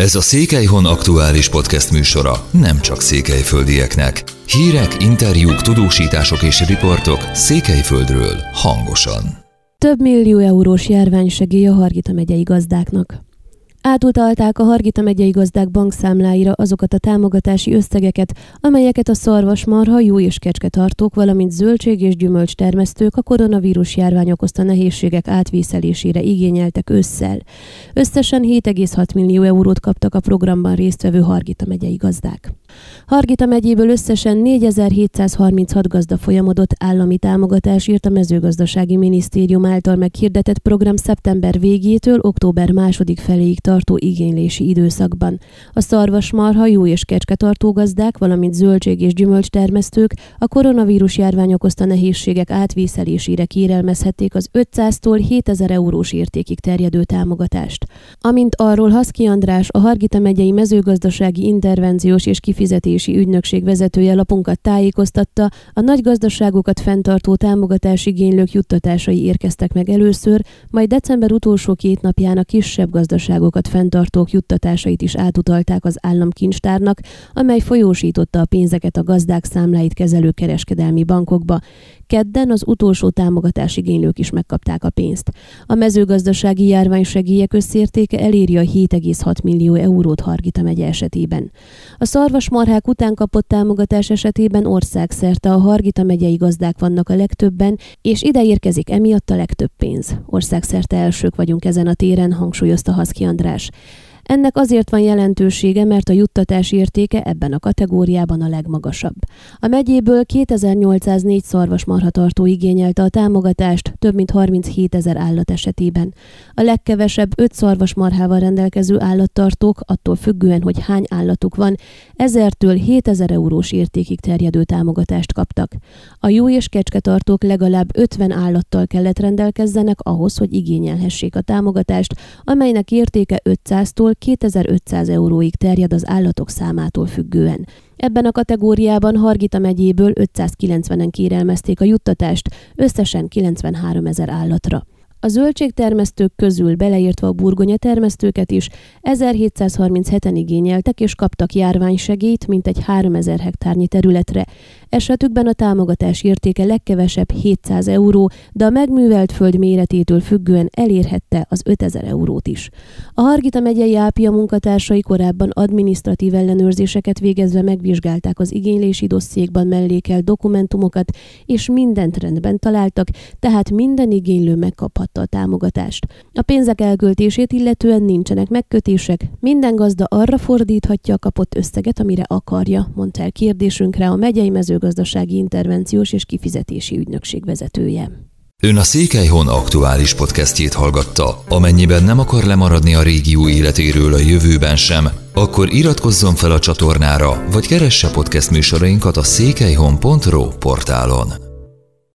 Ez a Székelyhon aktuális podcast műsora nem csak székelyföldieknek. Hírek, interjúk, tudósítások és riportok Székelyföldről hangosan. Több millió eurós járványsegély a Hargita megyei gazdáknak. Átutalták a Hargita megyei gazdák bankszámláira azokat a támogatási összegeket, amelyeket a szarvasmarha, jó és kecsketartók, valamint zöldség és gyümölcs termesztők a koronavírus járvány okozta nehézségek átvészelésére igényeltek ősszel. Összesen 7,6 millió eurót kaptak a programban résztvevő Hargita megyei gazdák. Hargita megyéből összesen 4736 gazda folyamodott állami támogatásért a mezőgazdasági minisztérium által meghirdetett program szeptember végétől október második feléig tartó igénylési időszakban. A szarvasmarha, jó és kecsketartó gazdák, valamint zöldség és gyümölcs termesztők a koronavírus járvány okozta nehézségek átvészelésére kérelmezhették az 500-tól 7000 eurós értékig terjedő támogatást. Amint arról Haszki András, a Hargita megyei mezőgazdasági intervenciós és kifizetési ügynökség vezetője lapunkat tájékoztatta, a nagy gazdaságokat fenntartó támogatásigénylők juttatásai érkeztek meg először, majd december utolsó két napján a kisebb gazdaságokat jogokat fenntartók juttatásait is átutalták az államkincstárnak, amely folyósította a pénzeket a gazdák számláit kezelő kereskedelmi bankokba. Kedden az utolsó támogatásigénylők is megkapták a pénzt. A mezőgazdasági járványsegélyek összértéke eléri a 7,6 millió eurót Hargita megye esetében. A szarvasmarhák után kapott támogatás esetében országszerte a Hargita megyei gazdák vannak a legtöbben, és ide érkezik emiatt a legtöbb pénz. Országszerte elsők vagyunk ezen a téren, hangsúlyozta Haszki András juttatás. Ennek azért van jelentősége, mert a juttatás értéke ebben a kategóriában a legmagasabb. A megyéből 2804 szarvasmarhatartó igényelte a támogatást, több mint 37 ezer állat esetében. A legkevesebb 5 szarvasmarhával rendelkező állattartók, attól függően, hogy hány állatuk van, 1000-től 7000 eurós értékig terjedő támogatást kaptak. A jó és kecsketartók legalább 50 állattal kellett rendelkezzenek ahhoz, hogy igényelhessék a támogatást, amelynek értéke 500-tól 2500 euróig terjed az állatok számától függően. Ebben a kategóriában Hargita megyéből 590-en kérelmezték a juttatást, összesen 93 ezer állatra. A zöldségtermesztők közül beleértve a burgonya termesztőket is 1737-en igényeltek és kaptak járványsegélyt mintegy 3000 hektárnyi területre. Esetükben a támogatás értéke legkevesebb 700 euró, de a megművelt föld méretétől függően elérhette az 5000 eurót is. A Hargita megyei ápia munkatársai korábban adminisztratív ellenőrzéseket végezve megvizsgálták az igénylési dosszékban mellékel dokumentumokat, és mindent rendben találtak, tehát minden igénylő megkaphat megkapta a támogatást. A pénzek elköltését illetően nincsenek megkötések, minden gazda arra fordíthatja a kapott összeget, amire akarja, mondta el kérdésünkre a megyei mezőgazdasági intervenciós és kifizetési ügynökség vezetője. Ön a Székelyhon aktuális podcastjét hallgatta. Amennyiben nem akar lemaradni a régió életéről a jövőben sem, akkor iratkozzon fel a csatornára, vagy keresse podcast műsorainkat a székelyhon.pro portálon.